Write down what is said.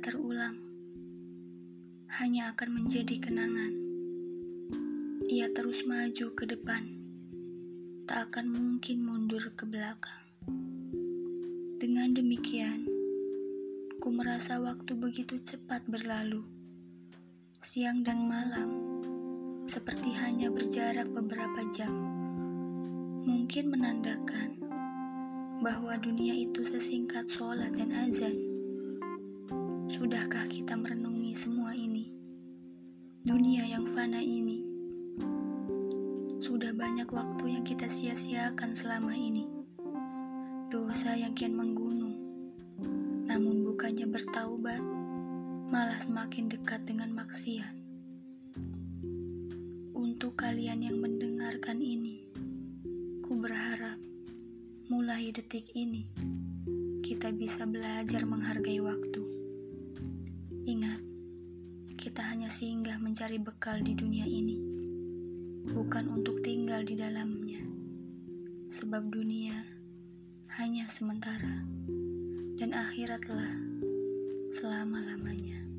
terulang, hanya akan menjadi kenangan. Ia terus maju ke depan, tak akan mungkin mundur ke belakang. Dengan demikian, ku merasa waktu begitu cepat berlalu. Siang dan malam seperti hanya berjarak beberapa jam. Mungkin menandakan bahwa dunia itu sesingkat sholat dan azan. Sudahkah kita merenungi semua ini? Dunia yang fana ini. Sudah banyak waktu yang kita sia-siakan selama ini. Dosa yang kian menggunung. Namun bukannya bertaubat, malah semakin dekat dengan maksiat. Untuk kalian yang mendengarkan ini, ku berharap mulai detik ini kita bisa belajar menghargai waktu. Ingat, kita hanya singgah mencari bekal di dunia ini, bukan untuk tinggal di dalamnya. Sebab dunia hanya sementara, dan akhiratlah selama-lamanya.